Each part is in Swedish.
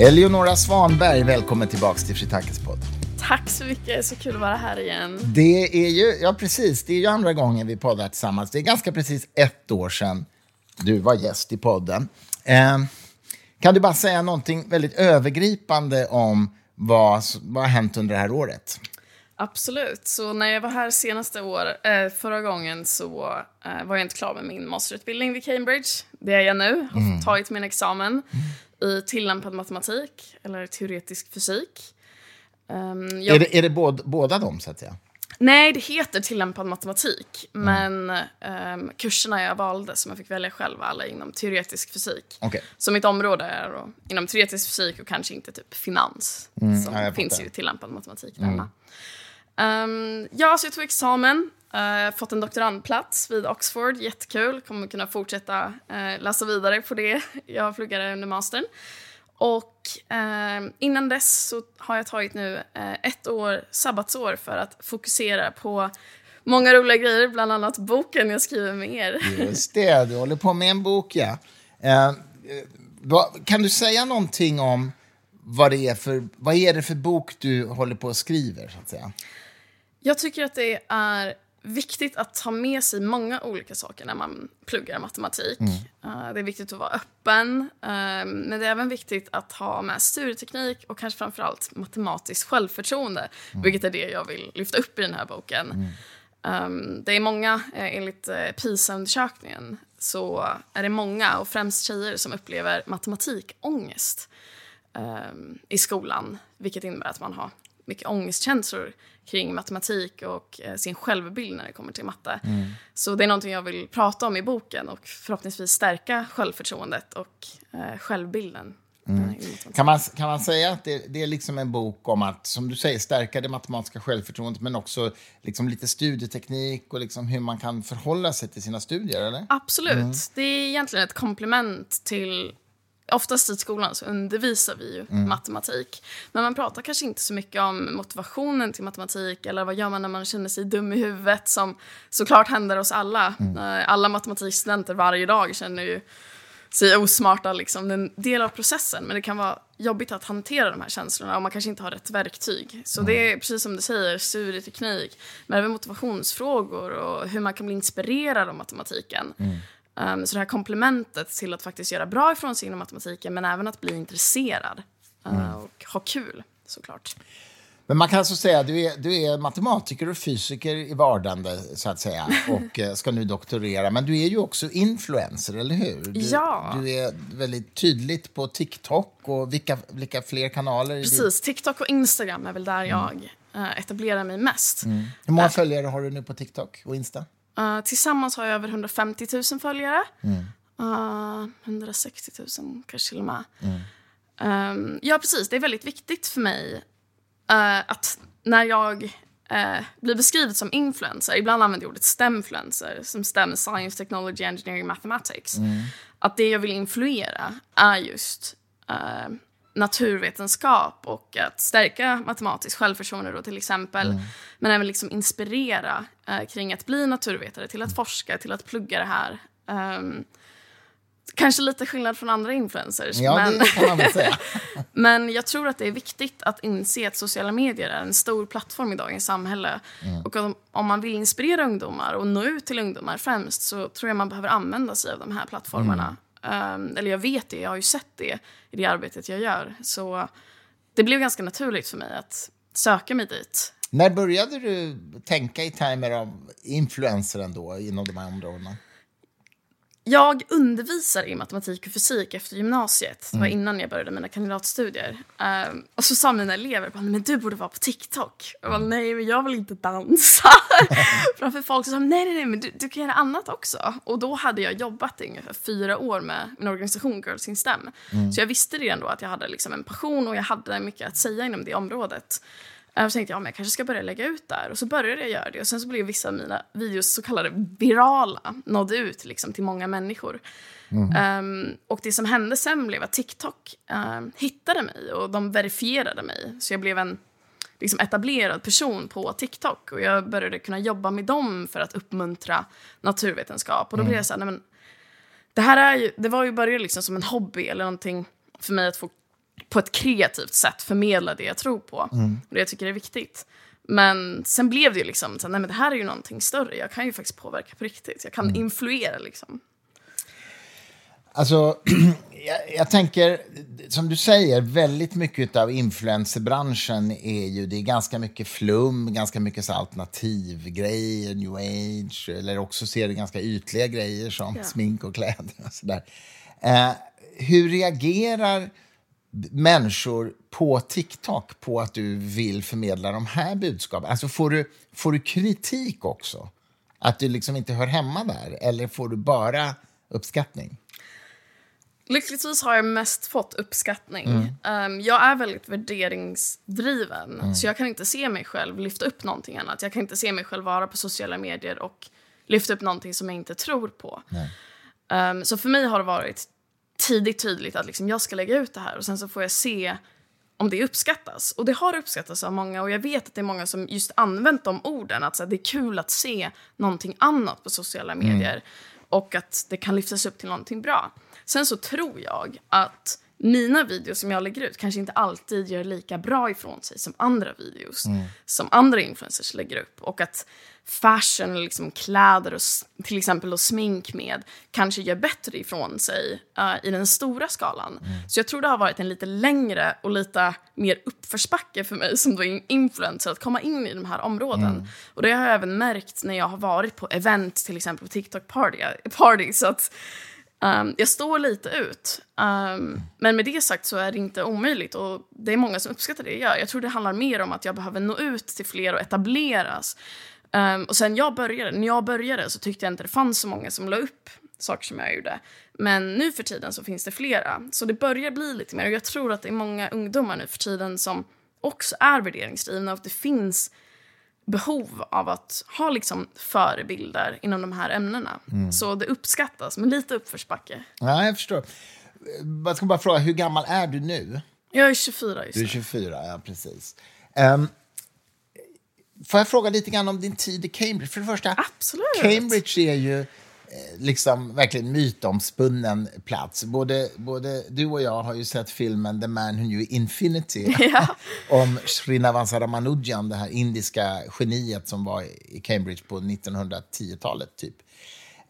Eleonora Svanberg, välkommen tillbaka till Fritakes podd. Tack så mycket, så kul att vara här igen. Det är ju, ja precis, det är ju andra gången vi poddar tillsammans. Det är ganska precis ett år sedan du var gäst i podden. Eh, kan du bara säga någonting väldigt övergripande om vad, vad har hänt under det här året? Absolut. Så när jag var här senaste år, eh, förra gången så eh, var jag inte klar med min masterutbildning vid Cambridge. Det är jag nu, har mm. tagit min examen mm. I tillämpad matematik, eller teoretisk fysik. Um, jag... Är det, är det båda, båda de, så att säga? Nej, det heter tillämpad matematik. Mm. Men um, kurserna jag valde, som jag fick välja själv, var alla inom teoretisk fysik. Okay. Så mitt område är då, inom teoretisk fysik och kanske inte typ finans. Mm, som ja, finns ju tillämpad matematik mm. Um, ja, så jag tog examen, uh, fått en doktorandplats vid Oxford, jättekul. Kommer kunna fortsätta uh, läsa vidare på det jag pluggade under mastern. Och eh, innan dess så har jag tagit nu ett år sabbatsår för att fokusera på många roliga grejer, bland annat boken jag skriver med er. Just det, du håller på med en bok, ja. Kan du säga någonting om vad det är för, vad är det för bok du håller på och skriver? Så att säga? Jag tycker att det är viktigt att ta med sig många olika saker när man pluggar matematik. Mm. Uh, det är viktigt att vara öppen, uh, men det är även viktigt att ha med studieteknik och kanske framförallt matematiskt självförtroende, mm. vilket är det jag vill lyfta upp i den här boken. Mm. Um, det är många, uh, enligt uh, PISA-undersökningen, så är det många, och främst tjejer, som upplever matematikångest um, i skolan, vilket innebär att man har mycket ångestkänslor kring matematik och eh, sin självbild när det kommer till matte. Mm. Så det är någonting jag vill prata om i boken och förhoppningsvis stärka självförtroendet och eh, självbilden. Mm. Kan, man, kan man säga att det, det, är liksom en bok om att, som du säger, stärka det matematiska självförtroendet men också liksom lite studieteknik och liksom hur man kan förhålla sig till sina studier? Eller? Absolut. Mm. Det är egentligen ett komplement till oftast i skolan så undervisar vi ju mm. matematik. Men man pratar kanske inte så mycket om motivationen till matematik eller vad gör man när man känner sig dum i huvudet som såklart händer oss alla. Mm. Eh, alla matematikstudenter varje dag känner ju sig osmarta. Liksom. Det är en del av processen, men det kan vara jobbigt att hantera de här känslorna och man kanske inte har rätt verktyg. Så mm. det är precis som du säger, studieteknik, men även motivationsfrågor och hur man kan bli inspirerad av matematiken. Mm. Um, så det här komplementet till att faktiskt göra bra ifrån sig inom matematiken men även att bli intresserad uh, mm. och ha kul såklart. Men man kan alltså säga att du är, du är matematiker och fysiker i vardande, så att säga, och eh, ska nu doktorera. Men du är ju också influencer, eller hur? Du, ja. Du är väldigt tydligt på TikTok och vilka, vilka fler kanaler? Precis, TikTok och Instagram är väl där mm. jag uh, etablerar mig mest. Mm. Hur många följare har du nu på TikTok och Insta? Uh, tillsammans har jag över 150 000 följare. Mm. Uh, 160 000 kanske till och med. Mm. Um, ja, precis. Det är väldigt viktigt för mig uh, att när jag uh, blir beskriven som influencer, ibland använder jag ordet STEMfluencer, som STEM, Science, Technology, Engineering, Mathematics, mm. att det jag vill influera är just naturvetenskap och att stärka matematiskt självförtroende då till exempel. Mm. Men även liksom inspirera eh, kring att bli naturvetare, till att forska, till att plugga det här. Um, kanske lite skillnad från andra influencers. Ja, men, men jag tror att det är viktigt att inse att sociala medier är en stor plattform i dagens samhälle. Mm. Och om, om, man vill inspirera ungdomar och nå ut till ungdomar främst så tror jag man behöver använda sig av de här plattformarna. Mm. Um, eller jag vet det, jag har ju sett det i det arbetet jag gör. Så det blev ganska naturligt för mig att söka mig dit. När började du tänka i termer av influencer ändå inom de här områdena? Jag undervisar i matematik och fysik efter gymnasiet. Det var mm. innan jag började mina kandidatstudier. Um, och så sa mina elever men du borde vara på TikTok. Jag bara, nej, men jag vill inte dansa. Framför folk som sa nej, nej, nej, men du, du, kan göra annat också. Och då hade jag jobbat i ungefär fyra år med min organisation Girls in STEM. Mm. Så jag visste redan då att jag hade liksom en passion och jag hade mycket att säga inom det området. Så tänkte jag, men jag kanske ska börja lägga ut där. Och så började jag göra det. Och sen så blev vissa av mina videos så kallade virala. Nådde ut liksom till många människor. Mm. Um, och det som hände sen blev att TikTok um, hittade mig och de verifierade mig. Så jag blev en liksom, etablerad person på TikTok. Och jag började kunna jobba med dem för att uppmuntra naturvetenskap. Och då mm. blev jag så här, nej men, det här är ju, det var ju började liksom som en hobby eller någonting för mig att få på ett kreativt sätt förmedla det jag tror på. Och det jag tycker är viktigt. Men sen blev det ju liksom, så, nej men det här är ju någonting större. Jag kan ju faktiskt påverka på riktigt. Jag kan influera liksom. Alltså, jag, jag, tänker, som du säger, väldigt mycket av influencerbranschen är ju, det är ganska mycket flum, ganska mycket så alternativgrejer, new age, eller också ser det ganska ytliga grejer som ja. smink och kläder och sådär. Eh, hur reagerar människor på TikTok på att du vill förmedla de här budskapen? Alltså får du, får du kritik också? Att du liksom inte hör hemma där? Eller får du bara uppskattning? Lyckligtvis har jag mest fått uppskattning. Mm. Um, jag är väldigt värderingsdriven, mm. så jag kan inte se mig själv lyfta upp någonting annat. Jag kan inte se mig själv vara på sociala medier och lyfta upp någonting som jag inte tror på. Um, så för mig har det varit tidigt tydligt att liksom jag ska lägga ut det här och sen så får jag se om det uppskattas. Och det har uppskattats av många och jag vet att det är många som just använt de orden. Att så här, det är kul att se någonting annat på sociala mm. medier mm. och att det kan lyftas upp till någonting bra. Sen så tror jag att mina videos som jag lägger ut kanske inte alltid gör lika bra ifrån sig som andra videos mm. som andra influencers lägger upp. Och att fashion, liksom kläder och till exempel och smink med kanske gör bättre ifrån sig uh, i den stora skalan. Mm. Så jag tror det har varit en lite längre och lite mer uppförsbacke för mig som då influencer att komma in i de här områden. Mm. Och det har jag även märkt när jag har varit på event, till exempel på TikTok party, så att Um, jag står lite ut. Um, men med det sagt så är det inte omöjligt och det är många som uppskattar det jag gör. Jag tror det handlar mer om att jag behöver nå ut till fler och etableras. Um, och sen jag började, när jag började så tyckte jag inte det fanns så många som la upp saker som jag gjorde. Men nu för tiden så finns det flera. Så det börjar bli lite mer och jag tror att det är många ungdomar nu för tiden som också är värderingsdrivna och att det finns behov av att ha liksom förebilder inom de här ämnena. Mm. Så det uppskattas, men lite uppförsbacke. Ja, jag förstår. Jag ska bara fråga, hur gammal är du nu? Jag är 24 just Du är 24, ja precis. Um, får jag fråga lite grann om din tid i Cambridge? För det första, Absolut. Cambridge är ju liksom verkligen mytomspunnen plats. Både, både du och jag har ju sett filmen The Man Who Knew Infinity ja. om Srinivasa Ramanujan, det här indiska geniet som var i Cambridge på 1910-talet. typ.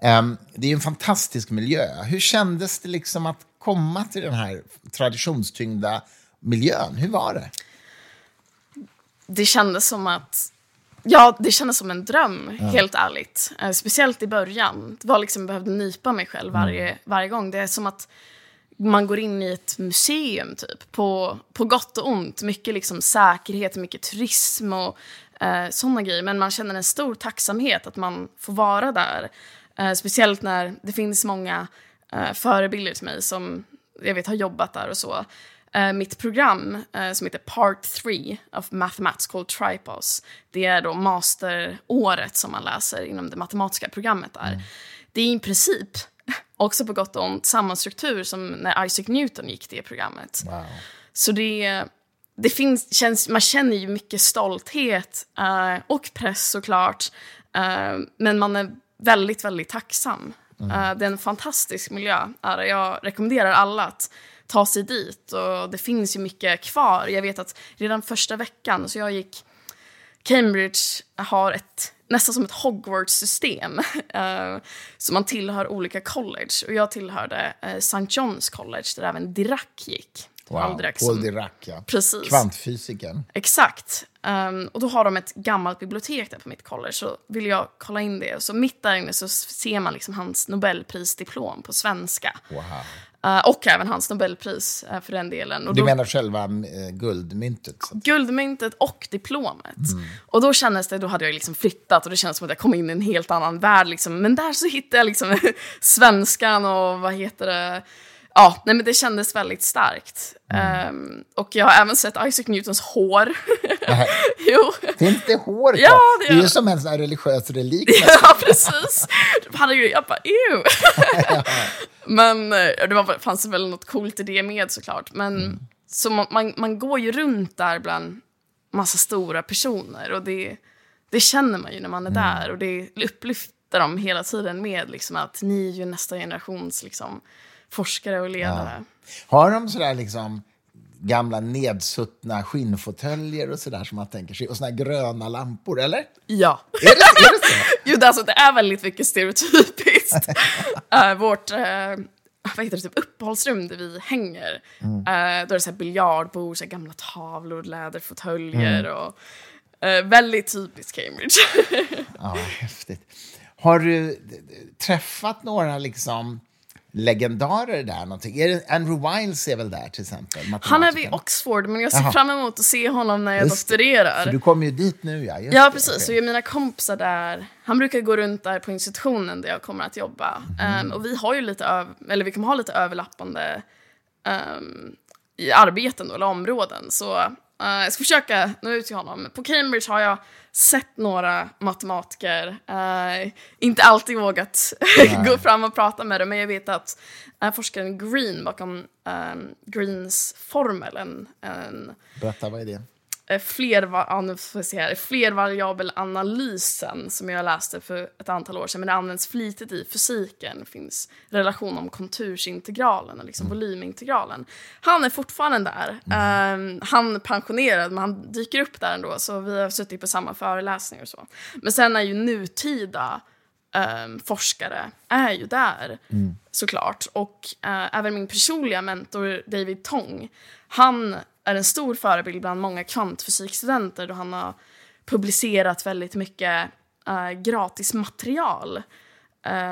Um, det är en fantastisk miljö. Hur kändes det liksom att komma till den här traditionstyngda miljön? Hur var det? Det kändes som att Ja, det kändes som en dröm, ja. helt ärligt. Eh, speciellt i början. Det var liksom, jag behövde nypa mig själv varje, mm. varje gång. Det är som att man går in i ett museum, typ. På, på gott och ont. Mycket liksom säkerhet, mycket turism och eh, sådana grejer. Men man känner en stor tacksamhet att man får vara där. Eh, speciellt när det finns många eh, förebilder till mig som jag vet har jobbat där och så. Uh, mitt program uh, som heter Part 3 of Mathematical Tripos. Det är då masteråret som man läser inom det matematiska programmet där. Mm. Det är i princip, också på gott och ont, samma struktur som när Isaac Newton gick det programmet. Wow. Så det, det finns, känns, man känner ju mycket stolthet uh, och press såklart. men man är väldigt, väldigt tacksam. Mm. det är en fantastisk miljö. Jag rekommenderar alla att ta sig dit. Och det finns ju mycket kvar. Jag vet att redan första veckan, så jag gick... Cambridge har ett nästan som ett Hogwarts-system. Uh, så man tillhör olika college. Och jag tillhörde uh, St. John's College där även Dirac gick. Wow, Dirac Paul Dirac, ja. Precis. Kvantfysikern. Exakt. Um, och då har de ett gammalt bibliotek där på mitt college. Så vill jag kolla in det. Så mitt där inne så ser man liksom hans Nobelprisdiplom på svenska. Wow. Uh, och även hans Nobelpris uh, för den delen. Och du då, menar själva uh, guldmyntet? Guldmyntet och diplomet. Mm. Och då kändes det, då hade jag liksom flyttat och det kändes som att jag kom in i en helt annan värld. Liksom. Men där så hittade jag liksom svenskan och vad heter det? Ja, nej men det kändes väldigt starkt. Mm. Um, och jag har även sett Isaac Newtons hår. jo. Finns det hår kvar? Ja, det, det är ju som en sån här religiös relik. ja, precis. Herregud, jag bara, ew. Men eh, det var, fanns väl något coolt i det med såklart. Men mm. så man, man, man, går ju runt där bland massa stora personer och det, det känner man ju när man är mm. där. Och det upplyfter dem hela tiden med liksom, att ni är ju nästa generations liksom, forskare och ledare. Ja. Har de sådär liksom gamla nedsuttna skinnfåtöljer och sådär som man tänker sig. Och såna gröna lampor, eller? Ja. Är det, är det så? jo, det, alltså, det är väldigt mycket stereotypiskt. uh, vårt uh, vad heter det, typ uppehållsrum där vi hänger, mm. uh, då är det så biljardbord, så gamla tavlor, läderfåtöljer mm. och väldigt typiskt Cambridge. ja, häftigt. Har du träffat några liksom legendarer där? Någonting? Är det, Andrew Wiles är väl där till exempel? Han är vid Oxford, men jag ser Aha. fram emot att se honom när jag Just doktorerar. För du kommer ju dit nu ja. Just ja, precis. Okay. Och mina kompisar där, han brukar gå runt där på institutionen där jag kommer att jobba. Mm. Um, och vi har ju lite, eller vi kommer ha lite överlappande um, i arbeten då, eller områden. Så uh, jag ska försöka nå ut till honom. På Cambridge har jag sett några matematiker. Uh, inte alltid vågat gå fram och prata med dem, men jag vet att uh, forskaren Green bakom um, Greens formel, en, en Berätta, vad är det? Eh, fler, flervariabelanalysen som jag läste för ett antal år sedan, men det används flitigt i fysiken. Finns relation om kontursintegralen och liksom mm. volymintegralen. Han är fortfarande där. Mm. Um, han är pensionerad, men han dyker upp där ändå, så vi har suttit på samma föreläsningar och så. Men sen är ju nutida um, forskare är ju där, mm. såklart. Och uh, även min personliga mentor David Tong, han är en stor förebild bland många kvantfysikstudenter då han har publicerat väldigt mycket uh, gratis material.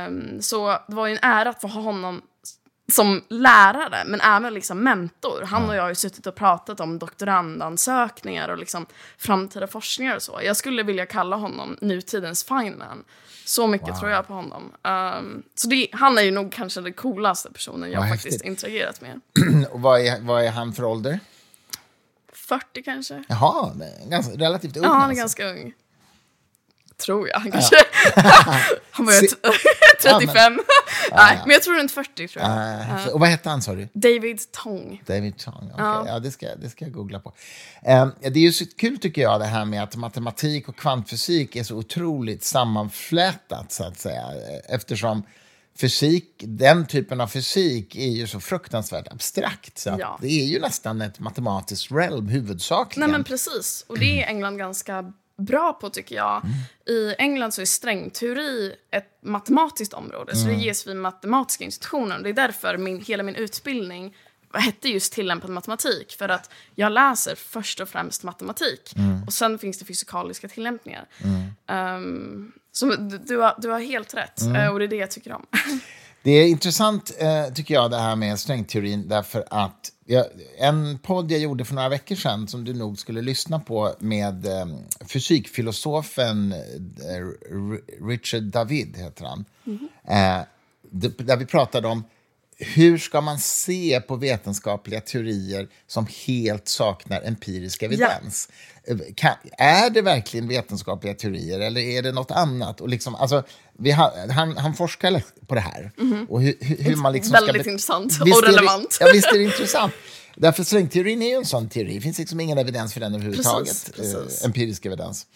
Um, så det var ju en ära att få ha honom som lärare, men även liksom mentor. Han och jag har ju suttit och pratat om doktorandansökningar och liksom framtida forskningar och så. Jag skulle vilja kalla honom nutidens Feynman. Så mycket wow. tror jag på honom. Um, så det, han är ju nog kanske den coolaste personen jag faktiskt häftigt. interagerat med. och vad är, vad är han för ålder? 40 kanske. Jaha, ganska, relativt ung. Ja, han är alltså. ganska ung. Tror jag. Kanske... han var ju 35. Ja, men, Nej, men jag tror runt 40. Tror jag. Uh, och vad hette han, sa du? David Tong. David Tong, okay. ja. ja det, ska, det ska jag googla på. Um, det är ju så kul, tycker jag, det här med att matematik och kvantfysik är så otroligt sammanflätat, så att säga. Eftersom fysik, den typen av fysik är ju så fruktansvärt abstrakt. Så ja. Det är ju nästan ett matematiskt realm huvudsakligen. Nej men precis, och det är England ganska bra på tycker jag. Mm. I England så är strängteori ett matematiskt område, mm. så det mm. ges vid matematiska institutioner. Det är därför min, hela min utbildning hette just tillämpad matematik. För att jag läser först och främst matematik. Mm. Och sen finns det fysikaliska tillämpningar. Um, så du, har, du har helt rätt, mm. Eh, och det är det jag tycker om. Det är intressant, eh, tycker jag, det här med strängteorin, därför att jag, en podd jag gjorde för några veckor sedan, som du nog skulle lyssna på, med eh, fysikfilosofen eh, Richard David, heter han. Mm där vi pratade om hur ska man se på vetenskapliga teorier som helt saknar empirisk evidens? Ja. Kan, är det verkligen vetenskapliga teorier eller är det nåt annat? Och liksom, alltså, vi ha, han, han forskar på det här. Mm -hmm. och hur, hur man liksom Väldigt ska intressant och relevant. ja, visst är det intressant. Därför strängteorin är ju en sån teori. Det finns liksom ingen evidens för den överhuvudtaget. Precis, precis. Eh, empirisk evidens.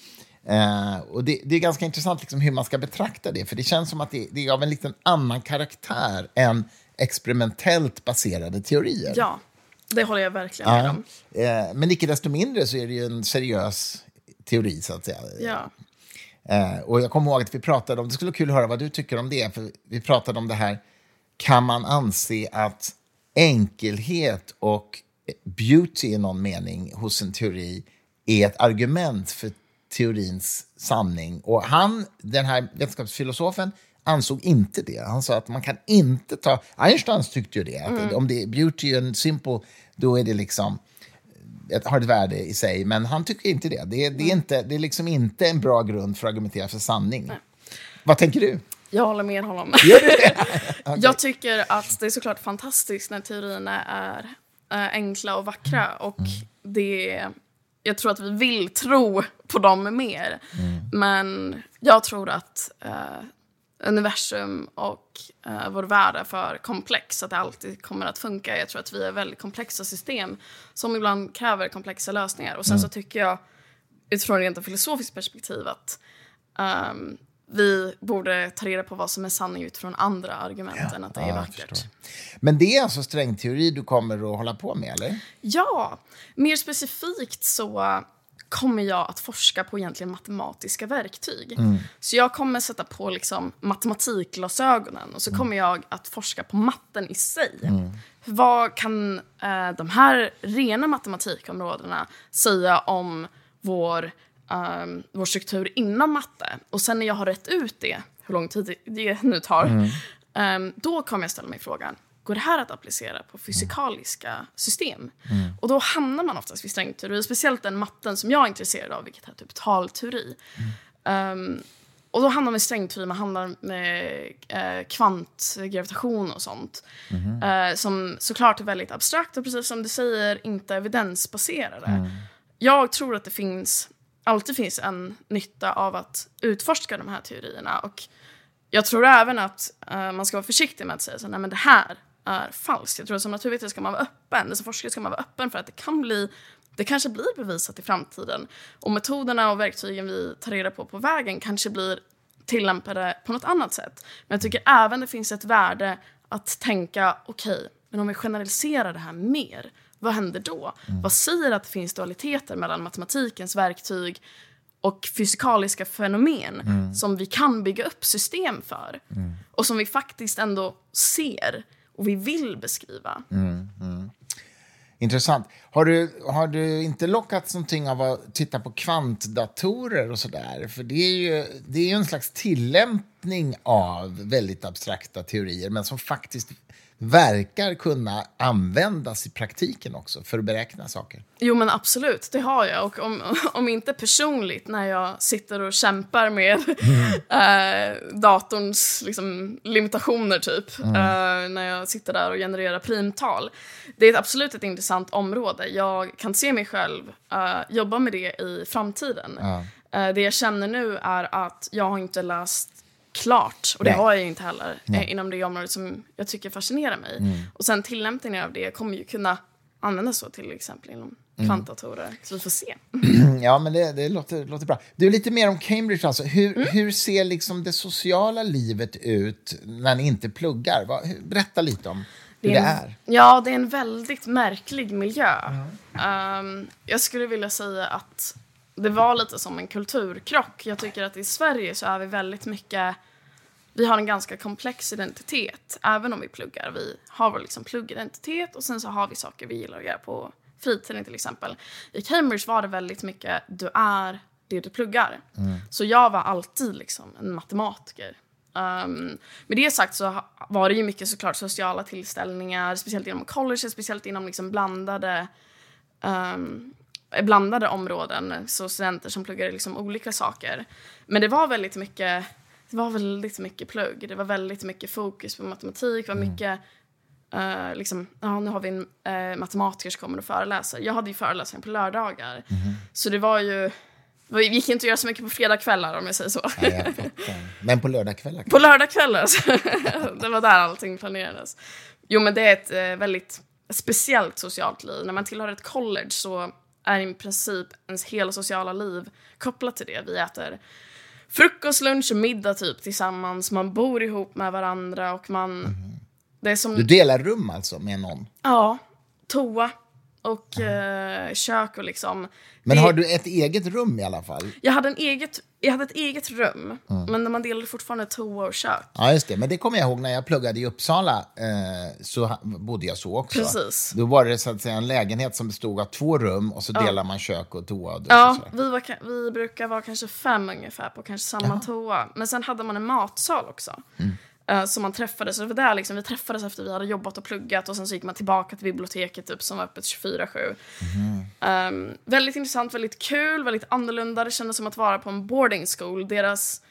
Eh, och det, det, är ganska intressant liksom hur man ska betrakta det, för det känns som att det, det är av en liten annan karaktär än experimentellt baserade teorier. Ja, det håller jag verkligen med om. Eh, men icke desto mindre så är det ju en seriös teori, så att säga. Ja. Eh, och jag kommer ihåg att vi pratade om, det skulle vara kul att höra vad du tycker om det, för vi pratade om det här, kan man anse att enkelhet och beauty i någon mening hos en teori är ett argument för teorins sanning. Och han, den här vetenskapsfilosofen, ansåg inte det. Han sa att man kan inte ta... Einstein tyckte ju det. Att mm. Om det är beauty and simple, då är det liksom ett, har ett värde i sig. Men han tycker inte det. Det, är, det är, inte, det är liksom inte en bra grund för att argumentera för sanning. Nej. Vad tänker du? Jag håller med honom. okay. Jag tycker att det är såklart fantastiskt när teorierna är äh, enkla och vackra. Och mm. det, jag tror att vi vill tro på dem mer. Mm. Men jag tror att äh, universum och uh, vår värld är för komplex att det alltid kommer att funka. Jag tror att vi är väldigt komplexa system som ibland kräver komplexa lösningar. Och sen mm. så tycker jag utifrån rent filosofiskt perspektiv att um, vi borde ta reda på vad som är sanning utifrån andra argument än att det är Ja, vackert. Men det är alltså strängteori du kommer att hålla på med, eller? Ja, mer specifikt så kommer jag att forska på egentligen matematiska verktyg. Så jag kommer sätta på liksom matematikglasögonen och så kommer jag att forska på matten i sig. Vad kan eh, de här rena matematikområdena säga om vår, ehm, vår struktur inom matte? Och sen när jag har rätt ut det, hur lång tid det nu tar, ehm, då kommer jag ställa mig frågan, går det här att applicera på fysikaliska system? Och då hamnar man oftast vid strängteori, speciellt den matten som jag är intresserad av, vilket är typ talteori. Ehm, och då hamnar man i strängteori, man hamnar med eh, kvantgravitation och sånt. Eh, som såklart är väldigt abstrakt och precis som du säger inte evidensbaserade. Jag tror att det finns, alltid finns en nytta av att utforska de här teorierna. Och jag tror även att eh, man ska vara försiktig med att säga så, nej men det här är falskt. Jag tror att som naturvetare ska man vara öppen, som forskare ska man vara öppen för att det kan bli det kanske blir bevisat i framtiden. Och metoderna och verktygen vi tar reda på på vägen kanske blir tillämpade på något annat sätt. Men jag tycker även det finns ett värde att tänka, okej, men om vi generaliserar det här mer, vad händer då? Vad säger att det finns dualiteter mellan matematikens verktyg och fysikaliska fenomen som vi kan bygga upp system för och som vi faktiskt ändå ser och vi vill beskriva. Mm, mm. Intressant. Har du, har du inte lockats någonting av att titta på kvantdatorer och sådär? För det är ju det är ju en slags tillämpning av väldigt abstrakta teorier men som faktiskt verkar kunna användas i praktiken också för att beräkna saker. Jo men absolut, det har jag. Och om, om inte personligt när jag sitter och kämpar med eh, datorns liksom, limitationer typ. Eh, när jag sitter där och genererar primtal. Det är ett absolut ett intressant område. Jag kan se mig själv eh, jobba med det i framtiden. Eh, det jag känner nu är att jag har inte läst klart, och det Nej. har jag ju inte heller, eh, inom det området som jag tycker fascinerar mig. Och sen tillämpningen av det kommer ju kunna användas så till exempel inom kvantdatorer. Så vi får se. Ja, men det, det låter, låter bra. Du, lite mer om Cambridge. Alltså. Hur, hur ser liksom det sociala livet ut när ni inte pluggar? Berätta lite om hur det en- är. Ja, det är en väldigt märklig miljö. Ehm, jag skulle vilja säga att det var lite som en kulturkrock. Jag tycker att i Sverige så är vi väldigt mycket... Vi har en ganska komplex identitet, även om vi pluggar. Vi har vår liksom pluggidentitet och sen så har vi saker vi gillar att göra på fritiden till exempel. I Cambridge var det väldigt mycket du är det du pluggar. Så jag var alltid liksom en matematiker. Um, med det sagt så var det ju mycket såklart sociala tillställningar, speciellt inom college, speciellt inom liksom blandade, um, blandade områden, så studenter som pluggade liksom olika saker. Men det var väldigt mycket, det var väldigt mycket plugg, det var väldigt mycket fokus på matematik, det var mycket eh, liksom, ja, nu har vi en uh, matematiker som kommer och föreläser. Jag hade ju föreläsningar på lördagar. Så det var ju, det gick inte att göra så mycket på fredagskvällar om jag säger så. Ja, jag. Men på lördagskvällar? På lördagskvällar. så- det var där allting planerades. Jo, men det är ett eh, väldigt speciellt socialt liv. När man tillhör ett college så är i princip ens hela sociala liv kopplat till det. Vi äter frukost, lunch och middag typ tillsammans. Man bor ihop med varandra och man... Det är som... Du delar rum alltså med någon? Ja, toa och eh, kök och liksom... Men det- har du ett eget rum i alla fall? Jag hade, en eget, jag hade ett eget rum, Mm. men man delade fortfarande toa och kök. Ja, just det. Men det kommer jag ihåg när jag pluggade i Uppsala. Eh, så bodde jag så också. Precis. Då var det så att säga en lägenhet som bestod av två rum och så delar man kök och toa. Och Ja, så. vi, var, vi brukar vara kanske fem ungefär på kanske samma toa. Men sen hade man en matsal också. Mm. Eh, som man träffades. Så det var där liksom, vi träffades efter vi hade jobbat och pluggat och sen så gick man tillbaka till biblioteket typ, som var öppet 24-7. Ehm, väldigt intressant, väldigt kul, väldigt annorlunda. Det kändes som att vara på en boarding school. Deras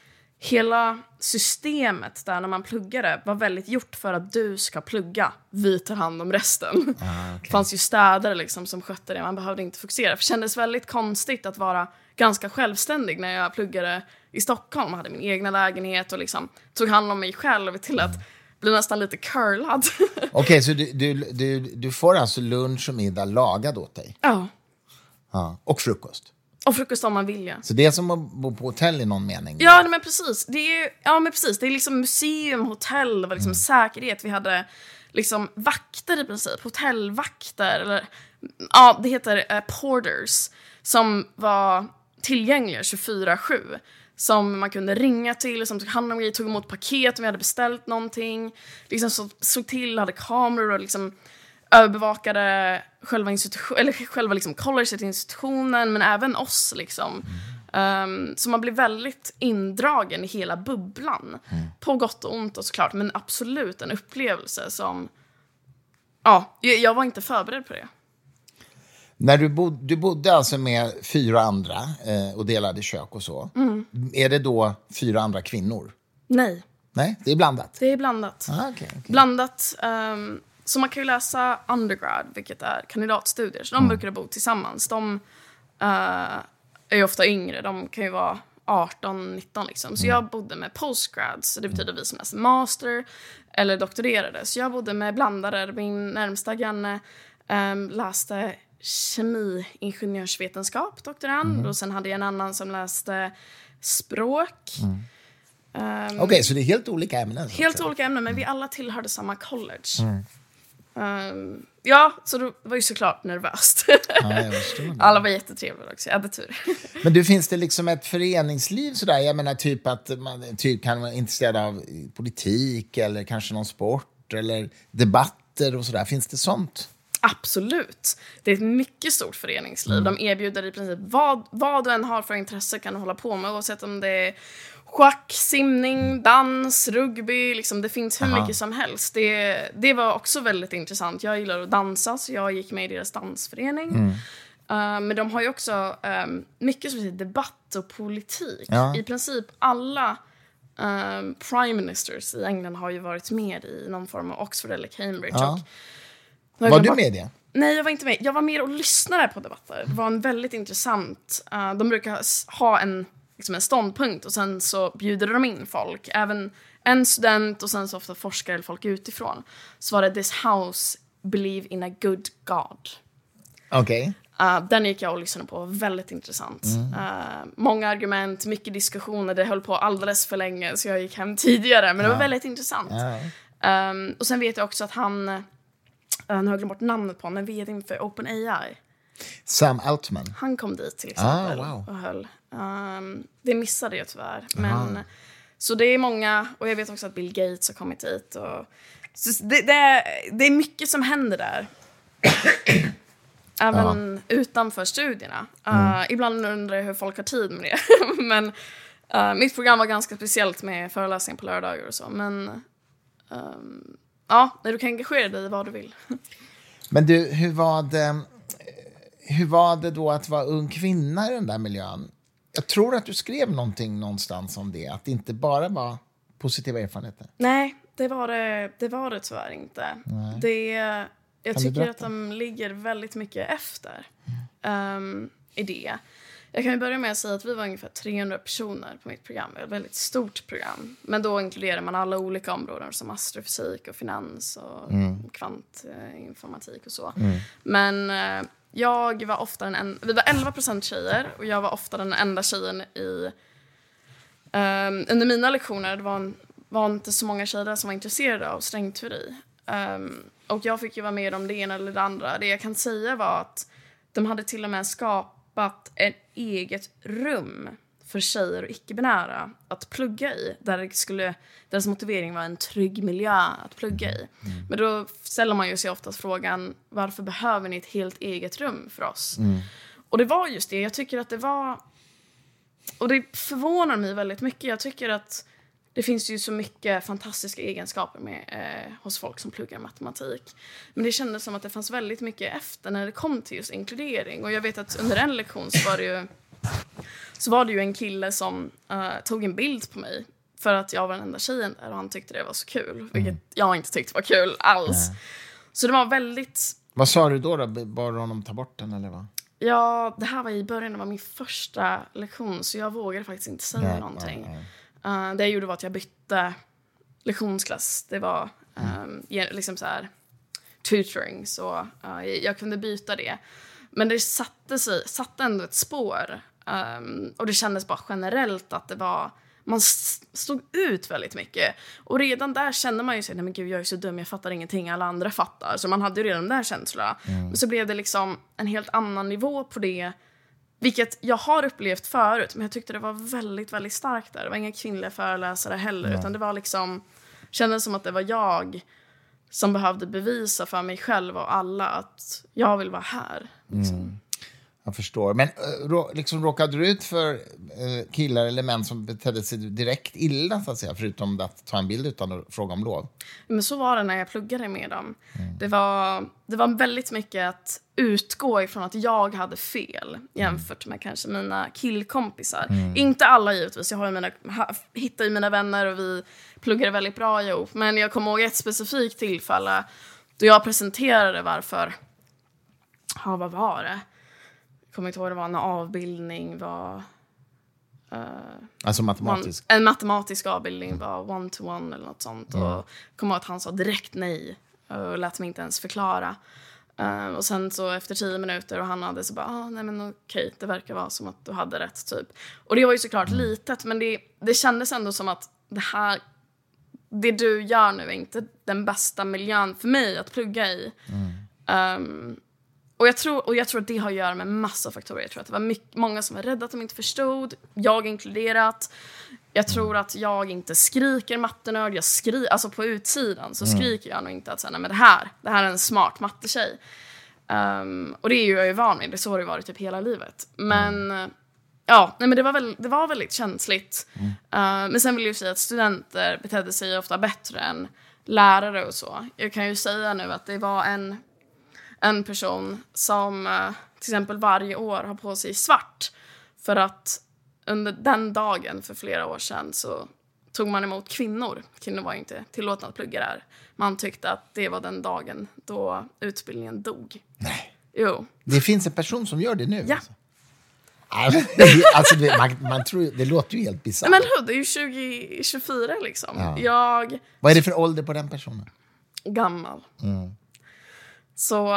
hela systemet där när man pluggade var väldigt gjort för att du ska plugga. Vi tar hand om resten. Det fanns ju städare liksom som skötte det, man behövde inte fokusera. För det kändes väldigt konstigt att vara ganska självständig när jag pluggade i Stockholm. hade min egna lägenhet och liksom tog hand om mig själv till att bli nästan lite curlad. Okej, så du, du, du, du får alltså lunch och middag lagad åt dig? ja. Ja. Och frukost? Och frukost om man vill, ja. Så det är som att bo på hotell i någon mening? Ja, nej, men precis. Det är, ja, men precis. Det är liksom museum, hotell, det var liksom säkerhet. Vi hade liksom vakter i princip, hotellvakter. Eller, ja, det heter eh, porters, som var tillgängliga 24-7. Som man kunde ringa till, som tog hand om grejer, tog emot paket om vi hade beställt någonting. Liksom så, såg till, hade kameror och liksom överbevakade själva, institution, eller själva liksom colleget, institutionen, men även oss. Liksom. Um, så man blir väldigt indragen i hela bubblan. Mm. På gott och ont och såklart, men absolut en upplevelse som... Ja, jag, jag var inte förberedd på det. När du, bod, du bodde alltså med fyra andra eh, och delade kök och så. Mm. Är det då fyra andra kvinnor? Nej, Nej, det är blandat? det är blandat. Ah, okay, okay. Blandat. ehm, så man kan ju läsa undergrad, vilket är kandidatstudier. Så de brukar bo tillsammans. De eh, är ju ofta yngre. De kan ju vara 18, 19 liksom. Så jag bodde med postgrads, det betyder vi som läser master eller doktorerade. Så jag bodde med blandare. Min närmsta granne um, läste kemi-ingenjörsvetenskap, doktorand. Och sen hade jag en annan som läste språk. Ehm, Okej, så det är helt olika ämnen? Helt säga. olika ämnen, men vi alla tillhörde samma college. Ehm, ja, så det var ju såklart nervöst. Ja, alla var jättetrevliga också, jag hade tur. Men du, finns det liksom ett föreningsliv sådär? Jag menar typ att man typ kan vara intresserad av politik eller kanske någon sport eller debatter och sådär. Finns det sånt? Absolut. Det är ett mycket stort föreningsliv. De erbjuder i princip vad, vad du än har för intresse kan du hålla på med oavsett om det är schack, simning, dans, rugby. Liksom, det finns hur Aha. mycket som helst. Det, det var också väldigt intressant. Jag gillar att dansa så jag gick med i deras dansförening. Uh, men de har ju också um, mycket som heter debatt och politik. Ja. I princip alla um, prime ministers i England har ju varit med i någon form av Oxford eller Cambridge. Ja. Och Var du med i det? Nej, jag var inte med. Jag var mer och lyssnade på debatter. Det var en väldigt intressant. eh, de brukar ha en, liksom en ståndpunkt och sen så bjuder de in folk. Även en student och sen så ofta forskare eller folk utifrån. Så var det This house believe in a good God. Okej. Uh, den gick jag och lyssnade på, väldigt intressant. Uh, många argument, mycket diskussioner, det höll på alldeles för länge så jag gick hem tidigare. Men det var väldigt intressant. Ja. Um, och sen vet jag också att han, uh, nu har jag glömt bort namnet på honom, vdn för OpenAI. Sam Altman. Han kom dit till exempel Ah, wow. och höll. Um, det missade jag tyvärr. Men, så det är många, och jag vet också att Bill Gates har kommit dit. Och, det, det, är, det är mycket som händer där. Även utanför studierna. Uh, Ibland undrar jag hur folk har tid med det. men uh, mitt program var ganska speciellt med föreläsningar på lördagar och så. Men um, ja, du kan engagera dig i vad du vill. Men du, hur var det, hur var det då att vara ung kvinna i den där miljön? Jag tror att du skrev någonting någonstans om det, att det inte bara var positiva erfarenheter. Nej, det var det, det, var det tyvärr inte. Det, jag Kan tycker att de ligger väldigt mycket efter ehm, i det. Jag kan börja med att säga att vi var ungefär 300 personer på mitt program. Ett väldigt stort program. Men då inkluderar man alla olika områden som astrofysik och finans och kvantinformatik och så. Men eh, jag var ofta den en, vi var 11 procent tjejer och jag var ofta den enda tjejen i Um, under mina lektioner det var, en, var inte så många tjejer som var intresserade av strängteori. Um, och jag fick ju vara med om det ena eller det andra. Det jag kan säga var att de hade till och med skapat ett eget rum för tjejer och icke-binära att plugga i. Där det skulle, deras motivering var en trygg miljö att plugga i. Men då ställer man ju sig oftast frågan varför behöver ni ett helt eget rum för oss? Och det var just det, jag tycker att det var och det förvånar mig väldigt mycket. Jag tycker att det finns ju så mycket fantastiska egenskaper med, eh, hos folk som pluggar matematik. Men det kändes som att det fanns väldigt mycket efter när det kom till just inkludering. Och jag vet att under en lektion så var det ju, så var det ju en kille som eh, tog en bild på mig för att jag var den enda tjejen där och han tyckte det var så kul. Vilket jag inte tyckte var kul alls. Så det var väldigt Vad sa du då? då? Bad honom ta bort den eller vad? Ja, det här var i början, det var min första lektion så jag vågade faktiskt inte säga Nej, någonting. nej, Uh, det jag gjorde var att jag bytte lektionsklass. Det var um, liksom så här tutoring, så uh, jag kunde byta det. Men det satte, sig, satte ändå ett spår Um, och det kändes bara generellt att det var man stod ut väldigt mycket. Och redan där kände man ju sig, nej men gud jag är så dum, jag fattar ingenting, alla andra fattar. Så man hade ju redan där känslorna. Mm. Men så blev det liksom en helt annan nivå på det. Vilket jag har upplevt förut, men jag tyckte det var väldigt, väldigt starkt där. Det var inga kvinnliga föreläsare heller, mm. utan det var liksom, kändes som att det var jag som behövde bevisa för mig själv och alla att jag vill vara här. Liksom. Mm. Jag förstår. Men äh, liksom, råkade du ut för killar eller män som betedde sig direkt illa, så att säga, förutom att ta en bild utan att fråga om lov? Men så var det när jag pluggade med dem. Mm. Det, var, det var väldigt mycket att utgå ifrån att jag hade fel jämfört med kanske mina killkompisar. Mm. Inte alla givetvis. Jag har mina, hittar ju mina vänner och vi pluggade väldigt bra ihop. Men jag kommer ihåg ett specifikt tillfälle då jag presenterade varför... Ja, vad var det? Jag kommer inte ihåg, det var en avbildning var... Uh, alltså matematisk? One, en matematisk avbildning var one-to-one eller något sånt. Mm. Och ihåg att han sa direkt nej och lät mig inte ens förklara. Uh, och sen så efter tio minuter och han hade så bara, ah, nej men okej, det verkar vara som att du hade rätt typ. Och det var ju såklart mm. litet, men det, det kändes ändå som att det här, det du gör nu är inte den bästa miljön för mig att plugga i. Mm. Um, och jag, tror, och jag tror att det har att göra med massa faktorer. Jag tror att det var mycket, många som var rädda att de inte förstod, jag inkluderat. Jag tror att jag inte skriker mattenörd, jag skri alltså på utsidan så mm. skriker jag nog inte att säga, nej men det här, det här är en smart mattetjej. Um, och det är ju jag ju van vid, det så har det varit typ hela livet. Men mm. ja, nej men det var, väl, det var väldigt känsligt. Mm. Uh, men sen vill jag ju säga att studenter betedde sig ofta bättre än lärare och så. Jag kan ju säga nu att det var en en person som eh, till exempel varje år har på sig svart för att under den dagen för flera år sedan så tog man emot kvinnor. Kvinnor var inte tillåtna att plugga där. Man tyckte att det var den dagen då utbildningen dog. Nej. Jo. Det finns en person som gör det nu? Ja. Alltså. alltså, man, man tror, det låter ju helt bisarrt. Men hur, det är ju 2024 liksom. Ja. Jag... Vad är det för ålder på den personen? Gammal. Mm. Så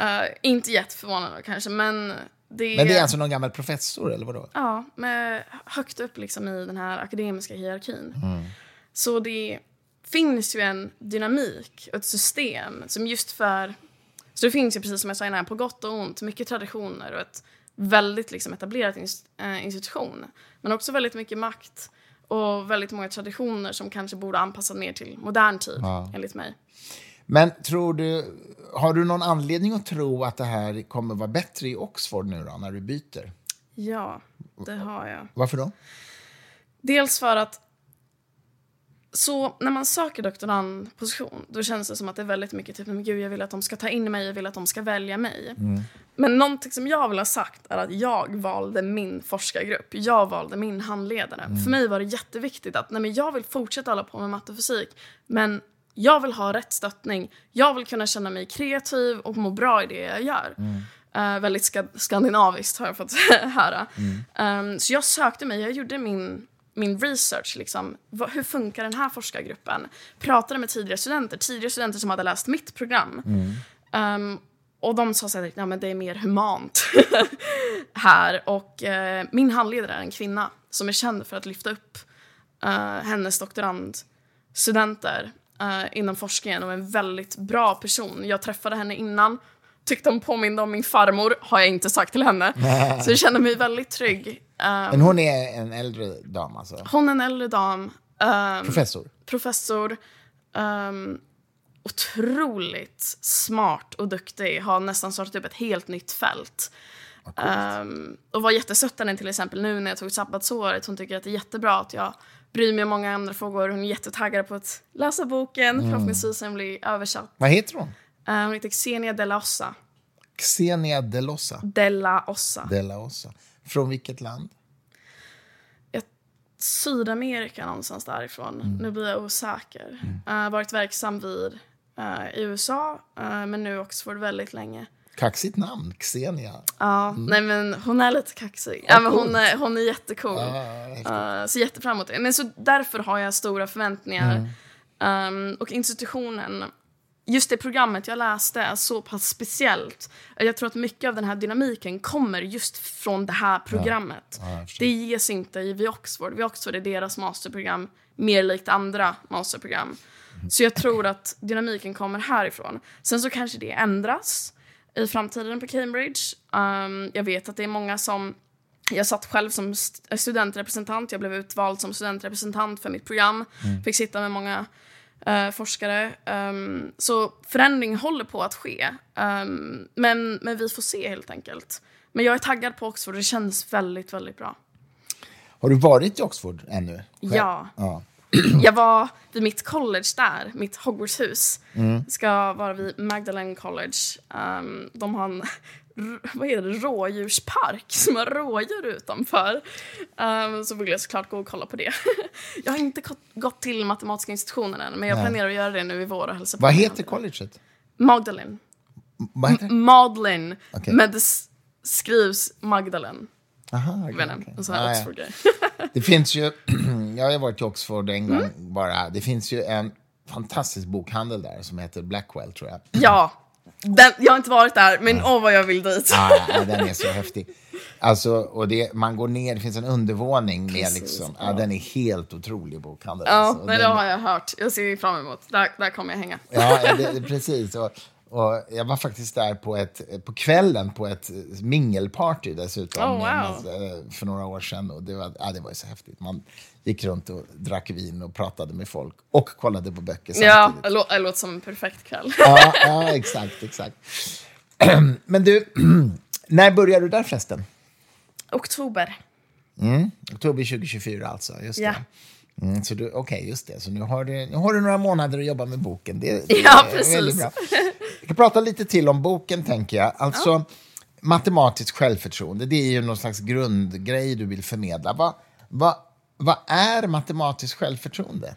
uh, inte jätteförvånande kanske, men det, men det är alltså någon gammal professor eller vadå? Ja, med högt upp liksom i den här akademiska hierarkin. Mm. Så det finns ju en dynamik och ett system som just för... Så det finns ju precis som jag sa innan, på gott och ont, mycket traditioner och ett väldigt liksom etablerat eh, institution. Men också väldigt mycket makt och väldigt många traditioner som kanske borde anpassas mer till modern tid, ja. enligt mig. Men tror du, har du någon anledning att tro att det här kommer vara bättre i Oxford nu då, när du byter? Ja, det har jag. Varför då? Dels för att så när man söker doktorandposition då känns det som att det är väldigt mycket typ, men gud jag vill att de ska ta in mig, jag vill att de ska välja mig. Mm. Men någonting som jag vill ha sagt är att jag valde min forskargrupp. Jag valde min handledare. Mm. För mig var det jätteviktigt att nej, men jag vill fortsätta hålla på med matte och fysik. Men jag vill ha rätt stöttning. Jag vill kunna känna mig kreativ och må bra i det jag gör. Mm. Uh, väldigt ska skandinaviskt har jag fått höra. Mm. Um, så jag sökte mig, jag gjorde min, min research. Liksom. hur funkar den här forskargruppen? Pratade med tidigare studenter, tidigare studenter som hade läst mitt program. Mm. Um, och de sa att ja, det är mer humant här. Och uh, min handledare är en kvinna som är känd för att lyfta upp uh, hennes doktorandstudenter uh, inom forskningen och en väldigt bra person. Jag träffade henne innan, tyckte hon påminde om min farmor, har jag inte sagt till henne. Så jag kände mig väldigt trygg. Um, Men hon är en äldre dam alltså? Hon är en äldre dam. Um, professor? Professor. Um, otroligt smart och duktig. Har nästan startat upp ett helt nytt fält. Um, och var jättesött henne till exempel nu när jag tog sabbatsåret. Hon tycker att det är jättebra att jag bryr mig om många andra frågor. Hon är jättetaggad på att läsa boken. Mm. Förhoppningsvis den blir översatt. Vad heter hon? Uh, hon heter Xenia de la Ossa. Xenia de Lossa? De la Ossa. De la Ossa. Från vilket land? Sydamerika någonstans därifrån. Mm. Nu blir jag osäker. Mm. Uh, varit verksam vid uh, i USA, men nu Oxford väldigt länge. Kaxigt namn, Xenia. Ja, mm. nej men hon är lite kaxig. Ja, men hon, är, hon är jättecool. Ah, uh, så jättefram emot det. Men så därför har jag stora förväntningar. Mm. Um, och institutionen, just det programmet jag läste är så pass speciellt. Jag tror att mycket av den här dynamiken kommer just från det här programmet. Ja, det ges inte i vid Oxford. Vid Oxford är deras masterprogram mer likt andra masterprogram. Så jag tror att dynamiken kommer härifrån. Sen så kanske det ändras i framtiden på Cambridge. Um, jag vet att det är många som... Jag satt själv som st- studentrepresentant. Jag blev utvald som studentrepresentant för mitt program. Fick sitta med många eh, forskare. Um, så förändring håller på att ske. Um, men, men vi får se helt enkelt. Men jag är taggad på Oxford det känns väldigt, väldigt bra. Har du varit i Oxford ännu? Själv? Ja. ja. Jag var vid mitt college där, mitt Hogwarts-hus. Mm. Ska vara vid Magdalen College. Um, de har en vad heter det, rådjurspark som har rådjur utanför. Um, så vill jag såklart gå och kolla på det. jag har inte gått- till matematiska institutionen än, men jag Nej. planerar att göra det nu i vår och hälsa på. Vad heter colleget? Magdalen. Vad heter det? Magdalen. Okej. Men det skrivs Magdalen. Aha, vet inte, okej. en sån här Ah, ja. Oxford-grej. Det finns ju, jag har varit i Oxford en gång Mm. bara. Det finns ju en fantastisk bokhandel där som heter Blackwell tror jag. ja, den, jag har inte varit där, men åh vad jag vill dit. Ja, ja, den är så häftig. Alltså, och det, man går ner, det finns en undervåning med Precis, liksom, ja, ja. den är helt otrolig bokhandel. Ja, alltså. nej, det Den- har jag hört. Jag ser fram emot. Där, där kommer jag hänga. Ja, ja, det, precis. Och, och jag var faktiskt där på, ett, på kvällen på ett mingelparty dessutom Oh, wow. eh, för några år sedan. Och det, var, ja, det var ju så häftigt. Man gick runt och drack vin och pratade med folk och kollade på böcker Ja, samtidigt. det, lå- det låter som en perfekt kväll. Ja, ja exakt, exakt. Men du, när börjar du där förresten? Oktober. Oktober 2024 alltså, just Ja. det. Mm, så du, okej, just det. Så nu har, du, nu har du några månader att jobba med boken. Det, det Ja, precis. kan prata lite till om boken, tänker jag. Alltså, matematiskt självförtroende, det är ju någon slags grundgrej du vill förmedla. Vad vad- vad är matematiskt självförtroende?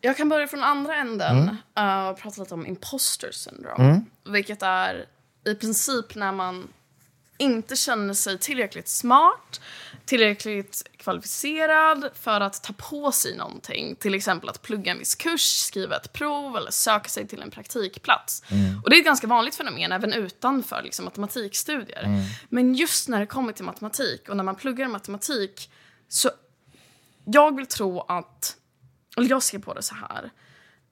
Jag kan börja från andra änden eh, och prata lite om imposter syndrome. Vilket är i princip när man inte känner sig tillräckligt smart, tillräckligt kvalificerad för att ta på sig någonting. Till exempel att plugga en viss kurs, skriva ett prov eller söka sig till en praktikplats. Och det är ett ganska vanligt fenomen även utanför liksom, matematikstudier. Men just när det kommer till matematik och när man pluggar matematik så jag vill tro att, eller jag ser på det så här.